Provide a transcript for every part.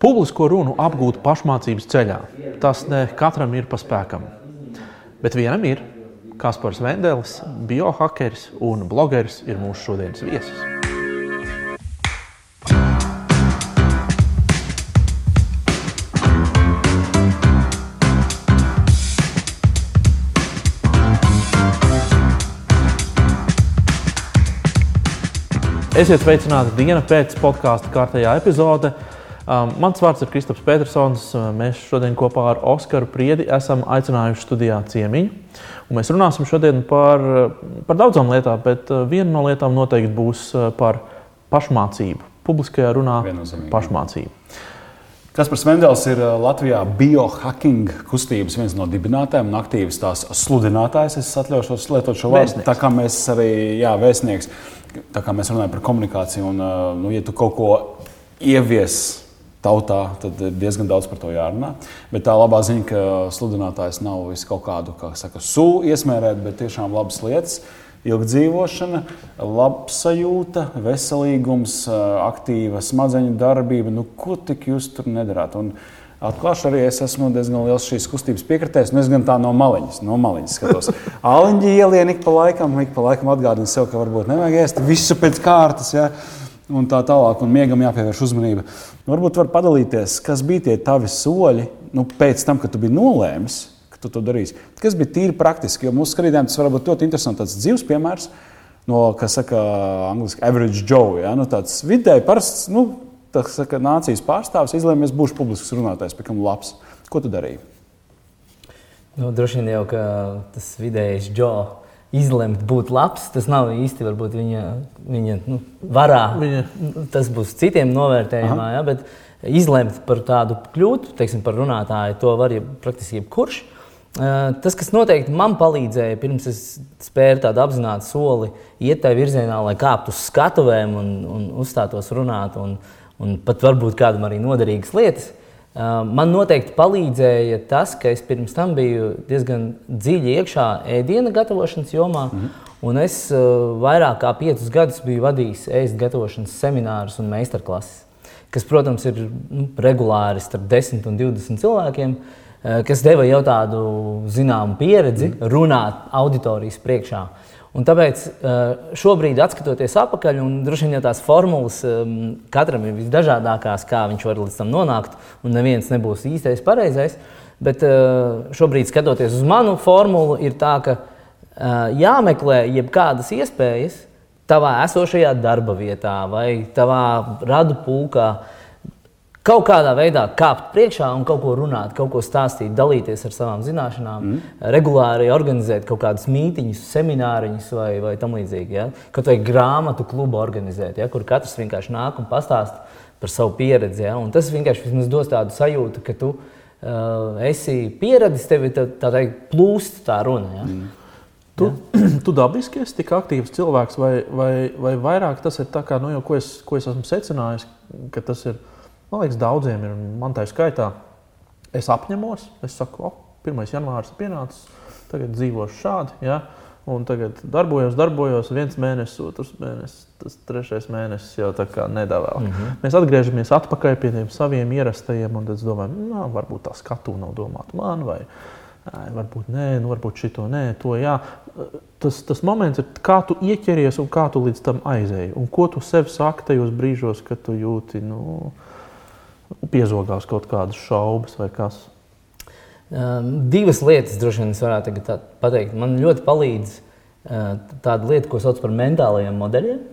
Publisko runu apgūt pašmācības ceļā. Tas ne katram ir pa spēkam. Bet vienam ir. Kaspars Vendelis, biohakeris un blogeris ir mūsu šodienas viesis. Esiet sveicināti diena pēc podkāstu kārtējā epizode. Um, mans vārds ir Kristaps Petersons. Mēs šodien kopā ar Oskaru Priedi esam aicinājuši studijā ciemiņu. Un mēs runāsim šodien par, par daudzām lietām, bet uh, viena no lietām noteikti būs uh, par pašmācību. Publiskajā runā pašmācību. Kaspars Mendels ir uh, Latvijā biohacking kustības viens no dibinātājiem un aktīvs tās sludinātājs. Es atļaušos lietot šo vārdu. Tā kā mēs arī, jā, vēstnieks, tā kā mēs runājam par komunikāciju un, nu, ja tu kaut ko ievies tautā, tad ir diezgan daudz par to jārunā. Bet tā labā ziņa, ka sludinātājs nav visu kaut kādu, kā saka, sūdu iesmērēt, bet tiešām labas lietas. Ilgdzīvošana, labsajūta, veselīgums, aktīva smadzeņu darbība. Nu, ko tik jūs tur nedarāt? Un Atklāšu arī es esmu diezgan liels šīs kustības piekritējs. Nu, es gan tā no maliņas, no maliņas skatos. Aliņģi ielien ik pa laikam, ik pa laikam atgādina sev, ka varbūt nevajag ēst visu pēc kārtas. Ja? Un tā tālāk, un miegam jāpievērš uzmanība. Varbūt var padalīties, kas bija tie tavi soļi nu, pēc tam, kad tu biji nolēmis, ka tu to darīsi. Kas bija tīri praktiski, jo mūsu skatītājiem tas var būt ļoti interesants dzīves piemērs. No, kas saka, angļuiski, average Joe. Ja? Nu, tāds vidēji parasts nu, saka, nācijas pārstāvis izlēma, es būšu publisks runātājs, pēc tam labs. Ko tu darīji? Nu, droši vien jau tas vidējais Joe izlemt būt labs. Tas nav īsti viņa, viņa nu, varā. Viņa. Tas būs citiem novērtējumā, ja, bet izlemt par tādu kļūt, teiksim, par runātāju, to var ja, praktiski jebkurš. Tas, kas noteikti man palīdzēja, pirms es spēru tādu apzinātu soli, iet tajā virzienā, lai kāptu uz skatuvēm un, un uzstātos runāt, un, un pat varbūt kādam arī noderīgas lietas, Man noteikti palīdzēja tas, ka es pirms tam biju diezgan dziļi iekšā ēdienu gatavošanas jomā. Mm -hmm. Un es vairāk kā piecus gadus biju vadījis ēst gatavošanas seminārus un meistarklases, kas, protams, ir nu, regulāri starp 10 un 20 cilvēkiem, kas deva jau tādu zināmu pieredzi mm -hmm. runāt auditorijas priekšā. Un tāpēc eh, šobrīd, skatoties atpakaļ, un droši vien jau tās formulas ehm, katram ir visdažādākās, kā viņš var līdz tam nonākt, un neviens nebūs īstais, pareizais. Bet eh, šobrīd, skatoties uz manu formulu, ir tā, ka eh, jāmeklē jebkādas iespējas tavā esošajā darba vietā vai tavā radu pulkā kaut kādā veidā kāpt priekšā un kaut ko runāt, kaut ko stāstīt, dalīties ar savām zināšanām, mm. regulāri organizēt kaut kādus mītīņus, semināriņus vai, vai tam līdzīgi. Ja? Kaut vai grāmatu klubu organizēt, ja? kur katrs vienkārši nāk un pastāsta par savu pieredzi. Ja? Un tas vienkārši dos tādu sajūtu, ka tu uh, esi pieradis, tev ir tā, tā teikt, plūst tā runa. Ja? Mm. Tu, ja? tu dabiski esi tik aktīvs cilvēks, vai, vai, vai vairāk tas ir tā, kā, nu, jau, ko, es, ko es esmu secinājis, ka tas ir Man liekas, daudziem ir, man tā skaitā, es apņemos, es saku, oh, 1. janvārs ir pienācis, tagad dzīvošu šādi. Ja? Un tagad darbojos, darbojos, viens mēnesis, otrs mēnesis, tas trešais mēnesis jau tā kā nedavā. Mm -hmm. Mēs atgriežamies atpakaļ pie tiem saviem ierastajiem, un tad domājam, nu, varbūt tā skatu nav domāta man, vai Ai, varbūt nē, nu, varbūt šito nē, to jā. Tas, tas moments ir, kā tu ieķeries un kā tu līdz tam aizēji. Un ko tu sev saki tajos brīžos, kad tu jūti, nu, piezogās kaut kādas šaubas vai kas? Um, divas lietas, droši vien, es varētu pateikt. Man ļoti palīdz uh, tāda lieta, ko sauc par mentālajiem modeļiem.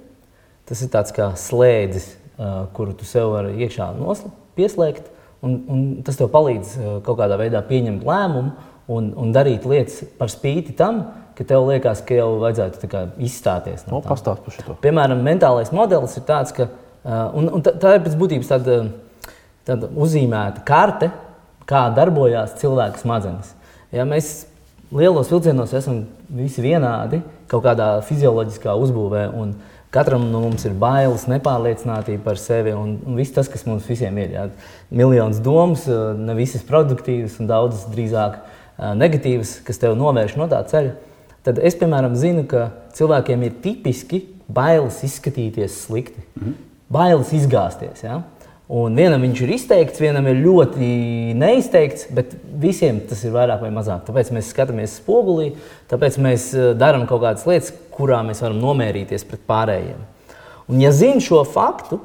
Tas ir tāds kā slēdzis, uh, kuru tu sev vari iekšā nosla, pieslēgt. Un, un tas tev palīdz uh, kaut kādā veidā pieņemt lēmumu un, un darīt lietas par spīti tam, ka tev liekas, ka jau vajadzētu kā, izstāties no tā. Pastāst par šo. Piemēram, mentālais modelis ir tāds, ka uh, un, un tā, tā ir pēc būtības tāda. Uh, tāda uzīmēta karte, kā darbojas cilvēka smadzenes. Ja mēs lielos vilcienos esam visi vienādi kaut kādā fizioloģiskā uzbūvē, un katram no mums ir bailes, nepārliecinātība par sevi un, un viss tas, kas mums visiem ir. Ja. Miljonus domas, ne visas produktīvas un daudzas drīzāk negatīvas, kas tev novērš no tā ceļa. Tad es, piemēram, zinu, ka cilvēkiem ir tipiski bailes izskatīties slikti, mm -hmm. bailes izgāzties. Ja? Un vienam viņš ir izteikts, vienam ir ļoti neizteikts, bet visiem tas ir vairāk vai mazāk. Tāpēc mēs skatāmies spogulī, tāpēc mēs eh, darām kaut kādas lietas, kurā mēs varam nomērīties pret pārējiem. Un, ja zini šo faktu,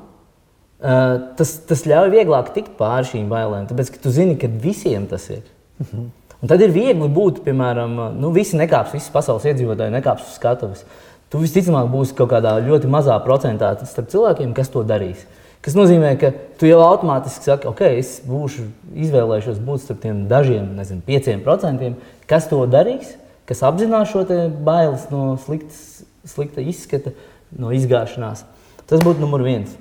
eh, tas, tas ļauj vieglāk tikt pāri šīm bailēm. Tāpēc, ka tu zini, ka visiem tas ir. Mhm. Un tad ir viegli būt, piemēram, nu, visi nekāps, visas pasaules iedzīvotāji nekāps uz skatuves. Tu visticamāk būsi kaut kādā ļoti mazā procentā starp cilvēkiem, kas to darīs. Tas nozīmē, ka tu jau automātiski saki, ok, es būšu izvēlējušies būt starp tiem dažiem, nezinu, pieciem procentiem, kas to darīs, kas apzinās šo bailes no sliktas, slikta izskata, no izgāšanās. Tas būtu numur viens.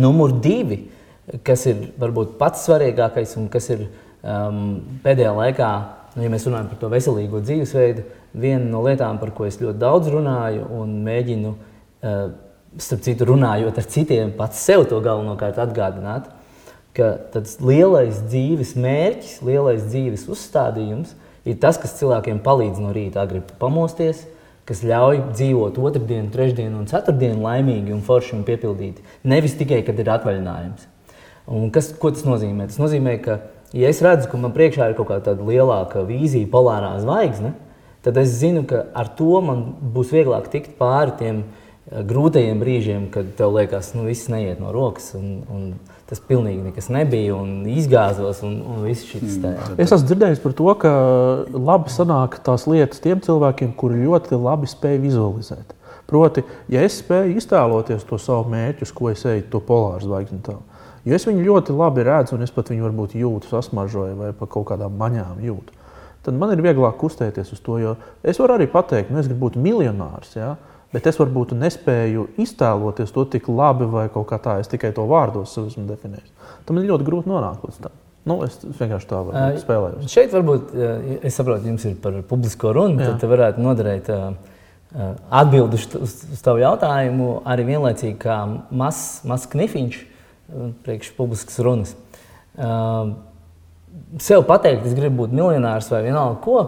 Numur divi, kas ir varbūt pats svarīgākais un kas ir um, pēdējā laikā, nu, ja mēs runājam par to veselīgo dzīvesveidu, viena no lietām, par ko es ļoti daudz runāju un mēģinu uh, starp citu, runājot ar citiem, pats sev to galvenokārt atgādināt, ka tas lielais dzīves mērķis, lielais dzīves uzstādījums ir tas, kas cilvēkiem palīdz no rīta agri pamosties, kas ļauj dzīvot otrdienu, trešdienu un ceturtdienu laimīgi un forši un piepildīti. Nevis tikai, kad ir atvaļinājums. Un kas, ko tas nozīmē? Tas nozīmē, ka, ja es redzu, ka man priekšā ir kaut kāda lielāka vīzija, polārā zvaigzne, tad es zinu, ka ar to man būs vieglāk tikt pāri tiem grūtajiem brīžiem, kad tev liekas, ka nu, viss neiet no rokas, un, un tas pilnīgi nekas nebija, un izgāzos, un, un. Mm. Es esmu dzirdējis par to, ka labi sanāk tās lietas tiem cilvēkiem, kuri ļoti labi spēj vizualizēt. Proti, ja es spēju iztēloties to savu mērķu, uz ko es eju, to polāru zvaigzni, tā, jo es viņu ļoti labi redzu, un es pat viņu varbūt jūtu, sasmažoju vai pa kaut kādām maņām jūtu, tad man ir vieglāk kustēties uz to, jo es varu arī pateikt, nu, es gribu būt miljonārs. Ja? Bet es varbūt nespēju iztēloties to tik labi, vai kaut kā tā. Es tikai to vārdos esmu definējis. Tam ir ļoti grūti nonākt līdz tam. Nu, es vienkārši tā uh, spēlēju. Šeit varbūt, es saprotu, jums ir par publisko runu, Jā. tad varētu noderēt uh, atbildi uz, uz tavu jautājumu arī vienlaicīgi kā mazs mas knifiņš priekš publiskas runas. Uh, sev pateikt, es gribu būt miljonārs vai vienalga ko,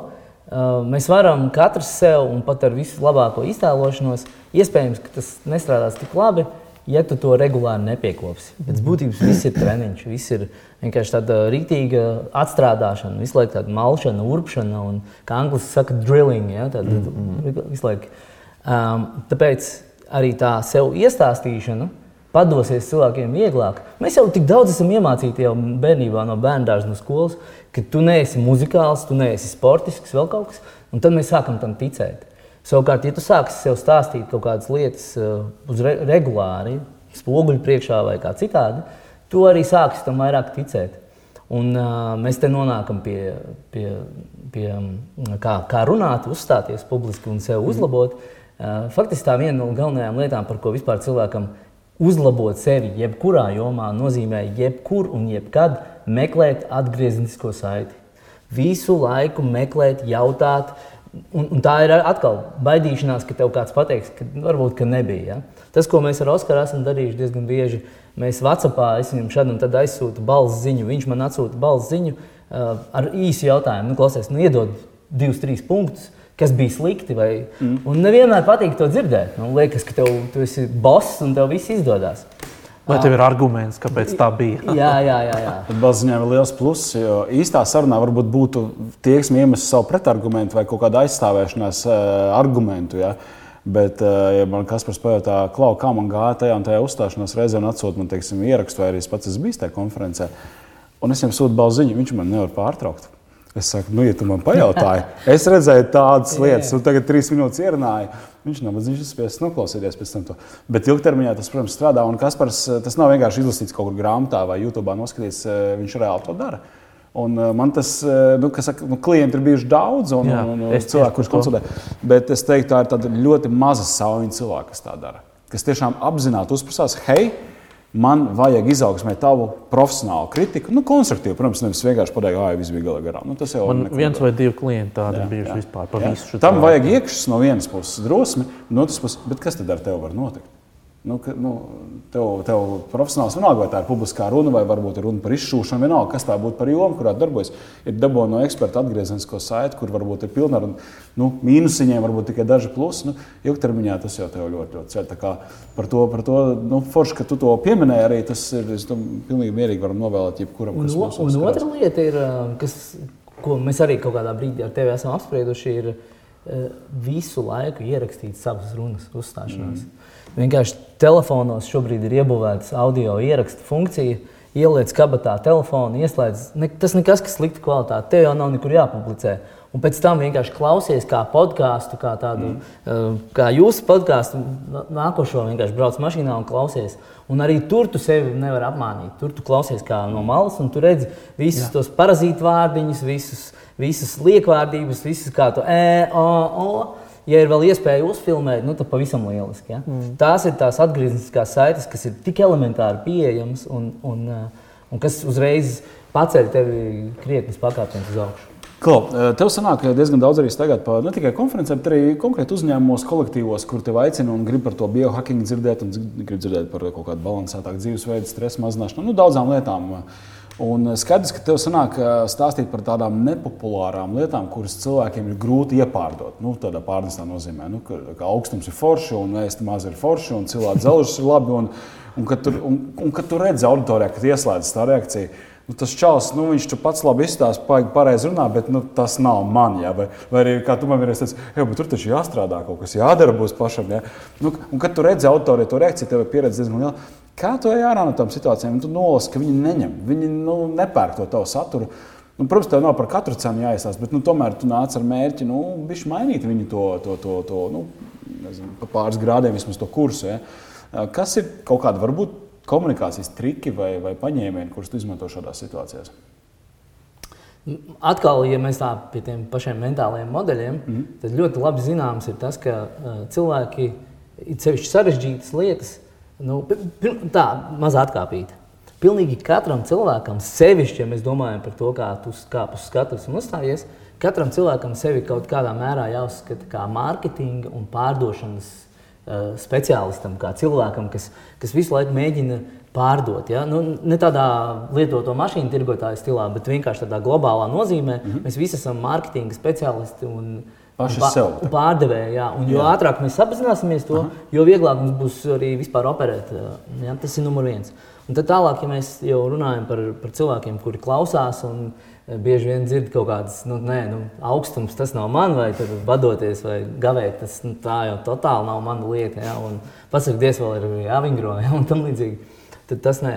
Mēs varam katrs sev un pat ar visu labāko iztēlošanos, iespējams, ka tas nestrādās tik labi, ja tu to regulāri nepiekopsi. Pēc būtības viss ir treniņš, viss ir vienkārši tāda rītīga atstrādāšana, visu laiku tāda malšana, urpšana un, kā angļuiski saka, drilling. Ja, tāda, mm -hmm. Um, tāpēc arī tā sev iestāstīšana padosies cilvēkiem vieglāk. Mēs jau tik daudz esam iemācīti jau bērnībā no bērnu dārza, no skolas, ka tu neesi muzikāls, tu neesi sportisks, vēl kaut kas, un tad mēs sākam tam ticēt. Savukārt, ja tu sāksi sev stāstīt kaut kādas lietas uh, uz re regulāri, spoguļu priekšā vai kā citādi, tu arī sāksi tam vairāk ticēt. Un, uh, mēs te nonākam pie, pie, pie kā, kā runāt, uzstāties publiski un sev uzlabot. Uh, faktiski tā viena no galvenajām lietām, par ko vispār cilvēkam uzlabot sevi jebkurā jomā, nozīmē jebkur un jebkad meklēt atgrieznisko saiti. Visu laiku meklēt, jautāt. Un, un tā ir atkal baidīšanās, ka tev kāds pateiks, ka varbūt ka nebija. Ja? Tas, ko mēs ar Oskaru esam darījuši diezgan bieži, mēs Vācijā, es viņam šad un tad aizsūtu balss ziņu, viņš man atsūta balss ziņu uh, ar īsu jautājumu. Nu, klausies, nu, iedod divus, trīs punktus, kas bija slikti. Vai... Mm. Un nevienmēr patīk to dzirdēt. Nu, liekas, ka tev, tu esi boss un tev viss izdodas. Vai tev ir arguments, kāpēc tā bija? jā, jā, jā. jā. Balziņā ir liels pluss, jo īstā sarunā varbūt būtu tieksme iemest savu pretargumentu vai kaut kādu aizstāvēšanās uh, argumentu. Ja? Bet, uh, ja man kas par pajautā, klau, kā man gāja tajā un tajā uzstāšanās reizē un atsūta man teiksim, ierakstu, vai arī es pats esmu bijis tajā konferencē, un es viņam sūtu balziņu, viņš man nevar pārtraukt. Es saku, nu, ja tu man pajautāji, es redzēju tādas lietas, un tagad trīs minūtes ierunāju. Viņš nav viņš spēs noklausīties pēc tam. To. Bet ilgtermiņā tas, protams, strādā. Un Kaspars, tas nav vienkārši izlasīts kaut kur grāmatā vai YouTube noskatīts, viņš reāli to dara. Un man tas, nu, kas saka, nu, klienti ir bijuši daudz, un, Jā, un, un cilvēki, kurus konsultē. Bet es teiktu, tā ir ļoti maza sauņa cilvēka, kas tā dara. Kas tiešām apzināti uzprasās, hei, man vajag izaugsmē tavu profesionālu kritiku. Nu, konstruktīvu, protams, nevis vienkārši pateikt, ah, viss bija gala garām. Nu, tas jau ir. Viens vai divi klienti tādi jā, bijuši jā. vispār. Tam vajag iekšas no vienas puses drosmi, no otras puses, bet kas tad ar tevi var notikt? Nu, ka, nu, tev, tev profesionāls vienalga, vai tā ir publiskā runa, vai varbūt runa par izšūšanu, vienalga, kas tā būtu par jomu, kurā darbojas. Ir dabūjama no eksperta atgriezenisko saiti, kur varbūt ir pilna ar nu, mīnusiņiem, varbūt tikai daži plusi. Nu, ilgtermiņā tas jau tev ļoti, ļoti ceļ. Par to, par to nu, forši, ka tu to pieminēji, arī tas ir pilnīgi mierīgi varam novēlēt jebkuram. Un, un otra lieta ir, kas, ko mēs arī kaut kādā brīdī ar tevi esam apsprieduši, ir visu laiku ierakstīt savas runas uzstāšanās. Mm. Vienkārši telefonos šobrīd ir iebūvēta audio ierakstu funkcija. Ieliec kabatā telefonu, ieslēdz. Ne, tas nekas, kas slikta kvalitāte. Tev jau nav nekur jāpublicē. Un pēc tam vienkārši klausies kā podkāstu, kā tādu, mm. kā jūsu podkāstu. Nākošo vienkārši brauc mašīnā un klausies. Un arī tur tu sevi nevari apmānīt. Tur tu klausies kā no malas, un tu redzi visus Jā. tos parazītu vārdiņus, visus, visas liekvārdības, visas kā to e, o, o ja ir vēl iespēja uzfilmēt, nu, tad pavisam lieliski. Ja? Mm. Tās ir tās atgriezniskās saites, kas ir tik elementāri pieejamas un, un, uh, un kas uzreiz paceļ tevi krietni pakāpienus uz augšu. Klau, uh, tev sanāk diezgan daudz arī tagad par ne tikai konferencēm, bet arī konkrēti uzņēmumos, kolektīvos, kur te aicina un grib par to biohackingu dzirdēt, un grib dzirdēt par kaut kādu balansētāku dzīvesveidu, stresa mazināšanu, nu, daudzām lietām. Un skaidrs, ka tev sanāk stāstīt par tādām nepopulārām lietām, kuras cilvēkiem ir grūti iepārdot. Nu, tādā pārnesā nozīmē, nu, ka, ka augstums ir forši un ēst maz ir forši un cilvēks zelžas ir labi. Un, un, kad tu, un, un kad tu redzi auditorijā, kad ieslēdzas tā reakcija, nu, tas čels, nu, viņš tur pats labi izstāsta, pareizi runā, bet nu, tas nav man. Jā, vai, vai arī kā tu man vienreiz teici, tur taču jāstrādā, kaut kas jādara būs pašam. Jā. Nu, un kad tu redzi auditorijā to reakciju, tev ir pieredze diezgan liela. Kā tu ej ārā no tām situācijām? Tu nolasi, ka viņi neņem, viņi nu, nepērk to tavu saturu. Nu, protams, tev nav par katru cenu jāizsāst, bet nu, tomēr tu nāc ar mērķi nu, mainīt viņu to, to, to, to nu, nezinu, pa pāris grādiem vismaz to kursu. Ja? Kas ir kaut kādi varbūt komunikācijas triki vai, vai paņēmieni, kurus tu izmanto šādās situācijās? Atkal, ja mēs tā pie tiem pašiem mentālajiem modeļiem, mm -hmm. tad ļoti labi zināms ir tas, ka uh, cilvēki ir sevišķi sarežģītas lietas Nu, tā mazā atkāpīta. Pilnīgi katram cilvēkam, sevišķi, ja mēs domājam par to, kā tu kāp uz skatuves un uzstājies, katram cilvēkam sevi kaut kādā mērā jāuzskata kā mārketinga un pārdošanas speciālistam, kā cilvēkam, kas, kas visu laiku mēģina pārdot. Ja? Nu, ne tādā lietoto mašīnu tirgotāju stilā, bet vienkārši tādā globālā nozīmē. Mm -hmm. Mēs visi esam mārketinga speciālisti. Un, Paši un, sev. Un pārdevēji, jā. Un jo jā. ātrāk mēs apzināmies to, Aha. jo vieglāk mums būs arī vispār operēt. Jā, tas ir numurs viens. Un tad tālāk, ja mēs jau runājam par, par cilvēkiem, kuri klausās un eh, bieži vien dzird kaut kādas, nu, nē, nu, augstums, tas nav man, vai vadoties, vai gavēt, tas nu, tā jau totāli nav mana lieta. Jā, un pasakties, vēl ir jāvingro, jā, un tam līdzīgi. Tad tas nē.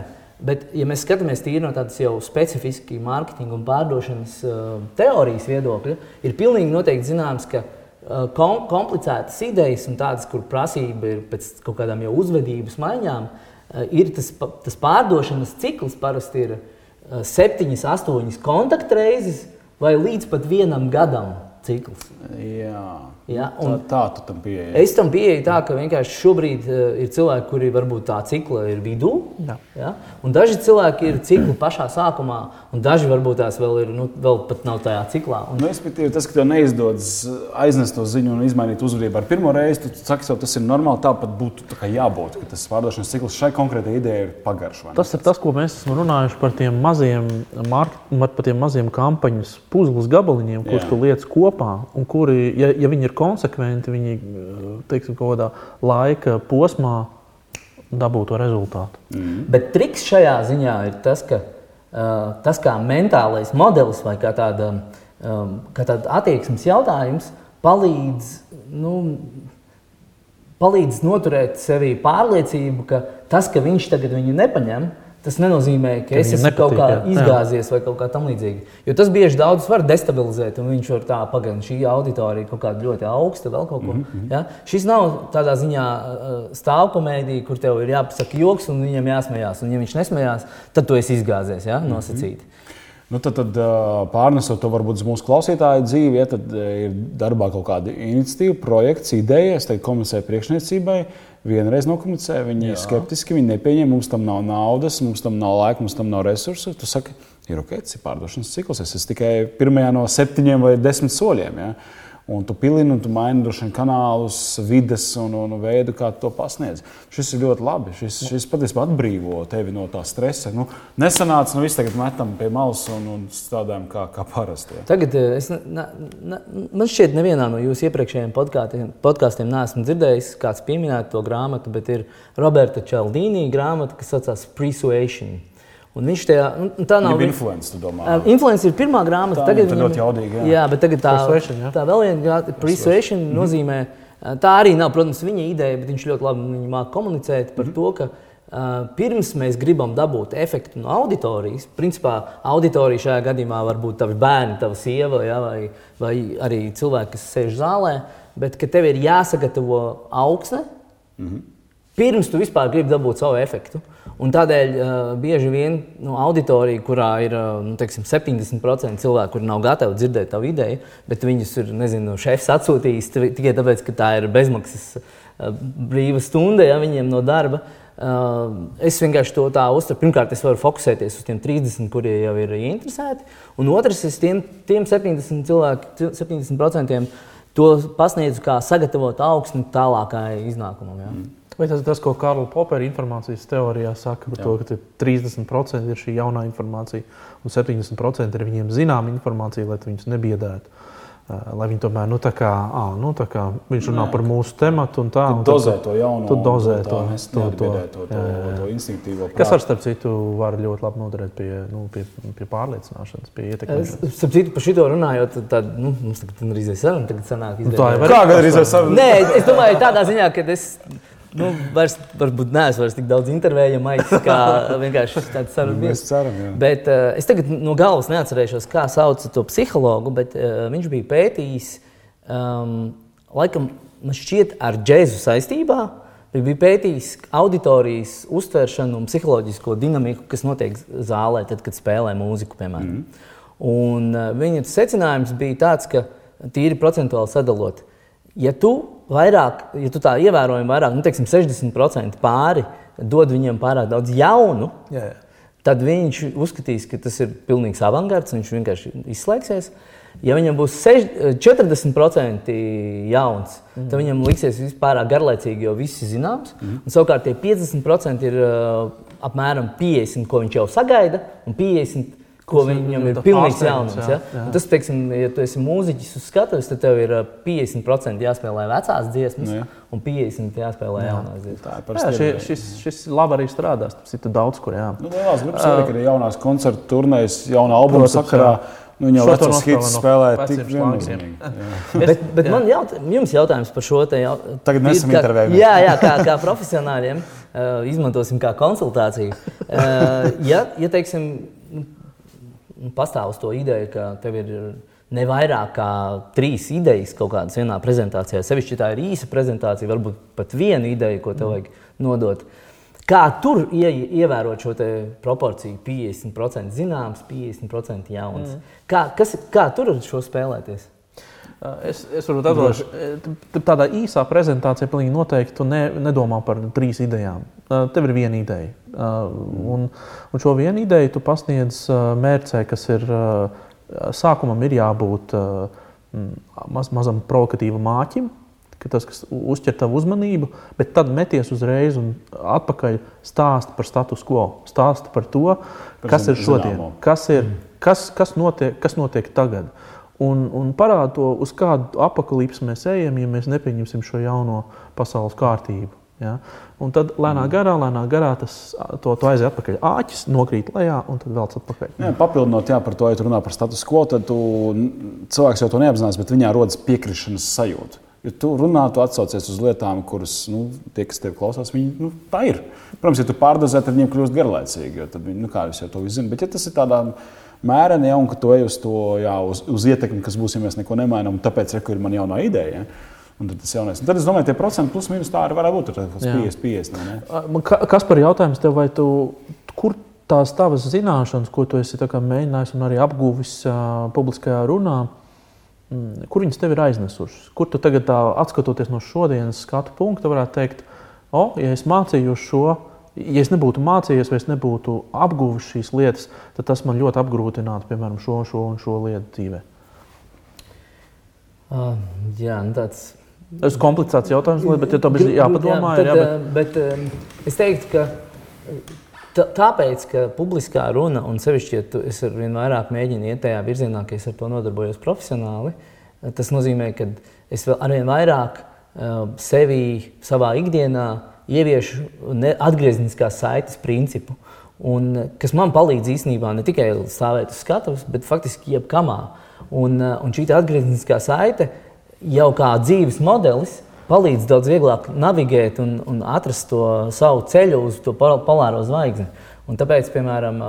Bet, ja mēs skatāmies tīri no tādas jau specifiski mārketinga un pārdošanas uh, teorijas viedokļa, ir pilnīgi noteikti zināms, ka uh, kom komplicētas idejas un tādas, kur prasība ir pēc kaut kādām jau uzvedības maiņām, uh, ir tas, tas pārdošanas cikls parasti ir uh, septiņas, astoņas kontaktreizes vai līdz pat vienam gadam cikls. Jā. Ja, tā, tā tu tam pieeji. Es tam pieeju tā, ka vienkārši šobrīd uh, ir cilvēki, kuri varbūt tā cikla ir vidū. Jā. Ja, un daži cilvēki ir cikla pašā sākumā, un daži varbūt tās vēl ir, nu, vēl pat nav tajā ciklā. Un... Nu, Respektīvi, tas, ka tev neizdodas aiznest to ziņu un izmainīt uzvedību ar pirmo reizi, tu saki, ka tas ir normāli. Tāpat būtu tā jābūt, ka tas pārdošanas cikls šai konkrētai idejai ir pagaršs. Tas ir tas, ko mēs esam runājuši par tiem maziem, par tiem maziem kampaņas puzles gabaliņiem, kurus tu liec kopā un kuri, ja, ja viņi ir konsekventi, viņi teiksim, kaut kādā laika posmā dabū to rezultātu. Mm. Bet triks šajā ziņā ir tas, ka uh, tas kā mentālais modelis vai kā tāda, um, kā tāda attieksmes jautājums palīdz, nu, palīdz noturēt sevī pārliecību, ka tas, ka viņš tagad viņu nepaņem, uh, Tas nenozīmē, ka, es esmu nepatīk, kaut kā jā. izgāzies vai kaut kā tamlīdzīga. Jo tas bieži daudzus var destabilizēt, un viņš var tā pagaidīt, šī auditorija kaut kāda ļoti augsta, vēl kaut ko. Mm -hmm. ja? Šis nav tādā ziņā stāvkomēdija, kur tev ir jāpasaka joks, un viņam jāsmējās. Un, ja viņš nesmējās, tad tu esi izgāzies, ja? Mhm. nosacīti. Mm -hmm. Nu, tad, tad pārnesot to varbūt uz mūsu klausītāju dzīvi, ja, tad ir darbā kaut kāda iniciatīva, projekts, ideja, es teiktu, komisē priekšniecībai vienreiz nokomunicē, viņi ir skeptiski, viņi nepieņem, mums tam nav naudas, mums tam nav laika, mums tam nav resursu. Tu saki, ir ok, tas ir pārdošanas cikls, es esmu tikai pirmajā no septiņiem vai desmit soļiem. Ja? Un tu pilini un tu maini droši vien kanālus, vides un, un veidu, kā to pasniedz. Šis ir ļoti labi. Šis, šis patiesībā atbrīvo tevi no tā stresa. Nu, nesanāca, nu viss tagad metam pie malas un, un strādājam kā, kā parasti. Tagad eh, es, ne, ne, man šķiet, nevienā no jūsu iepriekšējiem podkāstiem neesmu dzirdējis, kāds pieminēt to grāmatu, bet ir Roberta Čaldīnī grāmata, kas saucas Persuasion. Un viņš tajā, nu, tā nav. Influence, tu domā? Uh, influence ir pirmā grāmata. Tā, tagad viņam, ļoti jaudīga. Jā. jā, bet tagad tā, jā. tā vēl viena grāmata, Persuasion, mm -hmm. nozīmē, tā arī nav, protams, viņa ideja, bet viņš ļoti labi māca komunicēt par mm -hmm. to, ka uh, pirms mēs gribam dabūt efektu no auditorijas, principā auditorija šajā gadījumā var būt tavs bērni, tava sieva ja, vai, vai arī cilvēki, kas sēž zālē, bet ka tev ir jāsagatavo augsne. Mm -hmm. Pirms tu vispār gribi dabūt savu efektu. Uh, Un tādēļ uh, bieži vien nu, auditorija, kurā ir uh, nu, teiksim, 70% cilvēku, kuri nav gatavi dzirdēt tavu ideju, bet viņus ir nezinu, šefs atsūtījis tikai tāpēc, ka tā ir bezmaksas uh, brīva stunda ja, viņiem no darba. Uh, es vienkārši to tā uztveru. Pirmkārt, es varu fokusēties uz tiem 30, kuriem jau ir interesēti. Un otrs, es tiem, tiem 70%, cilvēku, 70 to pasniedzu kā sagatavot augsni tālākai iznākumam. Ja. Mm. Vai tas ir tas, ko Karla Popera informācijas teorijā saka par Jā. to, ka 30% ir šī jaunā informācija un 70% ir viņiem zināma informācija, lai viņus nebiedētu? Lai viņi tomēr, nu, tā kā, à, nu, tā kā viņš runā Nē, par mūsu tematu un tā. Tu dozē to jaunu, tu dozē to, to, to, to, to, to instinktīvo. Prātu. Kas ar starp citu var ļoti labi noderēt pie, nu, pie, pie pārliecināšanas, pie ietekmēšanas. Starp citu, par šito runājot, tad, nu, mums tagad ir izdevies saruna, tagad sanāk izdevies. Nu, tā ir. Kā gan ir izdevies saruna? Nē, es domāju tādā ziņā, ka es nu, vairs, varbūt neesmu vairs tik daudz intervējamais, kā vienkārši tāds sarunas. Mēs ceram, jā. Bet uh, es tagad no galvas neatcerēšos, kā sauc to psihologu, bet uh, viņš bija pētījis, um, laikam, man šķiet, ar džēzu saistībā. Viņš bija pētījis auditorijas uztvēršanu un psiholoģisko dinamiku, kas notiek zālē, tad, kad spēlē mūziku, piemēram. Mm. Un, uh, viņa secinājums bija tāds, ka tīri procentuāli sadalot, ja tu vairāk, ja tu tā ievērojami vairāk, nu, teiksim, 60% pāri dod viņam pārāk daudz jaunu, jā, jā. tad viņš uzskatīs, ka tas ir pilnīgs avangards, viņš vienkārši izslēgsies. Ja viņam būs 40% jauns, mm. tad viņam liksies vispār garlaicīgi, jo viss ir zināms. Mm. Un, savukārt tie 50% ir uh, apmēram 50, ko viņš jau sagaida, un 50 ko viņam ir pilnīgs jaunums. Jā, ja? jā. Tas, teiksim, ja tu esi mūziķis uz skatuves, tad tev ir 50% jāspēlē vecās dziesmas, nu, jā. un 50% jāspēlē jā. jaunās dziesmas. Jā, šis, šis, šis labi arī strādās. Tas ir daudz, kur jā. Nu, lielās grupas arī ir jaunās koncertu turnēs, jaunā albuma sakarā. Nu, viņa jau vecos hits spēlē tik viennozīmīgi. bet bet man jaut, jums jautājums par šo te jautājumu. Tagad mēs esam intervējumi. Jā, jā, kā, kā profesionāļiem. Uh, izmantosim kā konsultāciju. Uh, ja, ja teiksim, Nu, pastāv uz to ideju, ka tev ir ne vairāk kā trīs idejas kaut kādas vienā prezentācijā. Sevišķi tā ir īsa prezentācija, varbūt pat viena ideja, ko tev vajag nodot. Kā tur ie, ievērot šo proporciju? 50% zināms, 50% jauns. Mm. Kā, kas, kā tur ar šo spēlēties? Es, es varu atbildēt, ka tādā īsā prezentācijā pilnīgi noteikti ne, nedomā par trīs idejām. Tev ir viena ideja. Un, un šo vienu ideju tu pasniedz mērķē, kas ir sākumam ir jābūt maz, mazam provokatīvam māķim, ka tas, kas uzķer tavu uzmanību, bet tad meties uzreiz un atpakaļ stāst par status quo, stāst par to, par kas ir šodien, kas, ir, kas, kas, notiek, kas notiek tagad. Un, un parāda to, uz kādu apakalipsi mēs ejam, ja mēs nepieņemsim šo jauno pasaules kārtību. Ja? Un tad lēnā mm. garā, lēnā garā tas to, to aiziet atpakaļ. Āķis nokrīt lejā un tad vēl atpakaļ. Jā, papildinot jā, par to, ja tu runā par status quo, tad tu, cilvēks jau to neapzinās, bet viņā rodas piekrišanas sajūta. Ja tu runā, tu atsaucies uz lietām, kuras nu, tie, kas tev klausās, viņi nu, tā ir. Protams, ja tu pārdozē, tad viņiem kļūst garlaicīgi, jo tad viņi, nu, kā jau to zina. Bet ja tas ir tādā mēreni, ja, un ka tu ej uz to, jā, uz, uz ietekmi, kas būs, ja mēs neko nemainām, tāpēc, re, ir man jaunā ideja. Ja, Un tad, jaunais, un tad es domāju, ka tie procenti plus mīnus tā arī var būt. Tur 50, 50. Kas par jautājums tev, vai tu, kur tās tavas zināšanas, ko tu esi mēģinājis un arī apguvis uh, publiskajā runā, kur viņas tev ir aiznesušas? Kur tu tagad, tā, atskatoties no šodienas skatu punkta, varētu teikt, o, ja es mācījos šo, ja es nebūtu mācījies, vai es nebūtu apguvis šīs lietas, tad tas man ļoti apgrūtinātu, piemēram, šo, šo un šo lietu dzīvēm. Uh, jā, nu tāds. Tas ir komplicēts jautājums, bet ja tam ir jāpadomā. Jā, tad, jā, bet... bet es teiktu, ka tāpēc, ka publiskā runa, un sevišķi, ja tu, es ar vien vairāk mēģinu iet tajā virzienā, ka es ar to nodarbojos profesionāli, tas nozīmē, ka es vēl arvien vairāk sevi savā ikdienā ieviešu atgriezniskās saites principu. Un, kas man palīdz īstenībā ne tikai stāvēt uz skatuves, bet faktiski jebkamā. Un, un šī atgriezniskā saite jau kā dzīves modelis palīdz daudz vieglāk navigēt un, un atrast to savu ceļu uz to polāro zvaigzni. Un tāpēc, piemēram,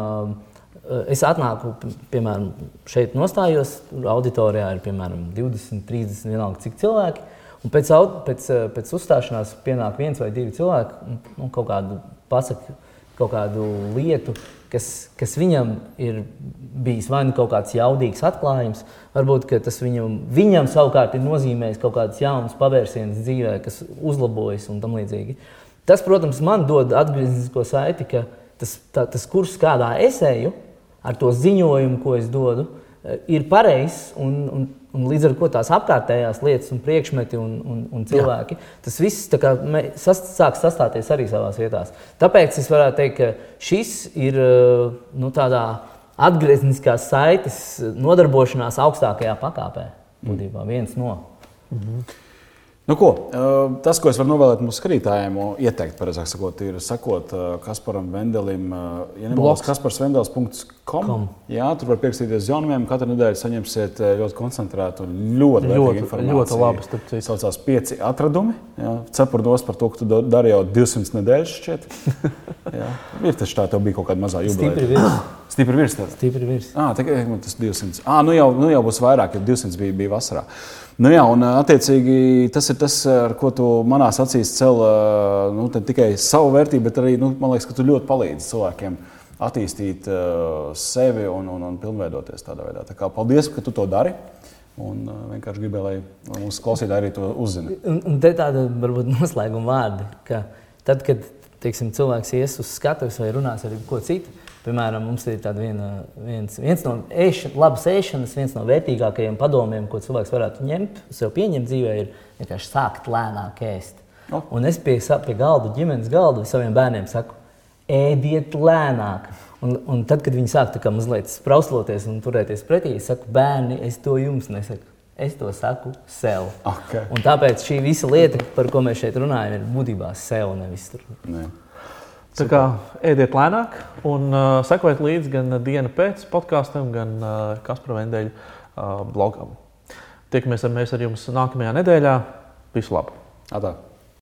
es atnāku, piemēram, šeit nostājos, auditorijā ir piemēram 20, 30, vienalga cik cilvēki. Un pēc, pēc, pēc uzstāšanās pienāk viens vai divi cilvēki un nu, kaut kādu pasaku kaut kādu lietu, kas, kas viņam ir bijis vai nu kaut kāds jaudīgs atklājums, varbūt tas viņam, viņam savukārt ir nozīmējis kaut kādas jaunas pavērsiens dzīvē, kas uzlabojas un tam līdzīgi. Tas, protams, man dod atgrieznisko saiti, ka tas, tā, tas kurs, kādā es eju, ar to ziņojumu, ko es dodu, ir pareizs un, un Un līdz ar to tās apkārtējās lietas, un priekšmeti un, un, un cilvēki, Jā. tas viss kā, sas, sāk sastāties arī savā vietā. Tāpēc es varētu teikt, ka šis ir nu, tādā atgriezniskās saites nodarbošanās augstākajā pakāpē. Būtībā viens no. Mhm. Nu, ko, tas, ko es varu novēlēt mūsu skatītājiem, ieteikt, sakot, ir sekot Kasparam Vendelim. Ja nemaldos, kasparsvendels.com. Jā, tur var pierakstīties jaunumiem. Katru nedēļu saņemsiet ļoti koncentrētu un ļoti, ļoti informāciju. Ļoti labi. Tas saucās pieci atradumi. Cepurdos par to, ka tu dari jau 200 nedēļas šķiet. jā, ir tas tā, tev bija kaut kāda mazā jubileja. Stipri virs. Stipri virs. Ah, tā, tas 200. Ah, nu jau, nu jau būs vairāk, jo 200 bija, bija vasarā. Nu jā, un attiecīgi tas ir tas, ar ko tu manā acīs cel nu, tikai savu vērtību, bet arī nu, man liekas, ka tu ļoti palīdzi cilvēkiem attīstīt uh, sevi un, un, un pilnveidoties tādā veidā. Tā kā, paldies, ka tu to dari. Un uh, vienkārši gribēju, lai mūsu klausītāji arī to un te tāda varbūt noslēguma vārdi, ka tad, kad teiksim, cilvēks ies uz skatuves vai runās ar ko citu, Piemēram, mums ir viena, viens, viens no ēšana, labas ēšanas, viens no vērtīgākajiem padomiem, ko cilvēks varētu ņemt, sev pieņemt dzīvē, ir vienkārši sākt lēnāk ēst. Oh. Un es pie, pie galda, ģimenes galda saviem bērniem saku, ēdiet lēnāk. Un, un tad, kad viņi sāk mazliet sprausloties un turēties pretī, es saku, bērni, es to jums nesaku. Es to saku sev. Okay. Un tāpēc šī visa lieta, par ko mēs šeit runājam, ir būtībā sev, nevis tur. Ne. Tā kā ēdiet lēnāk un uh, sekojiet līdzi gan dienu pēc podkāstam, gan uh, Kaspara Vendeļa uh, blogam. Tiekamies ar, ar jums nākamajā nedēļā. Visu labu! Atā.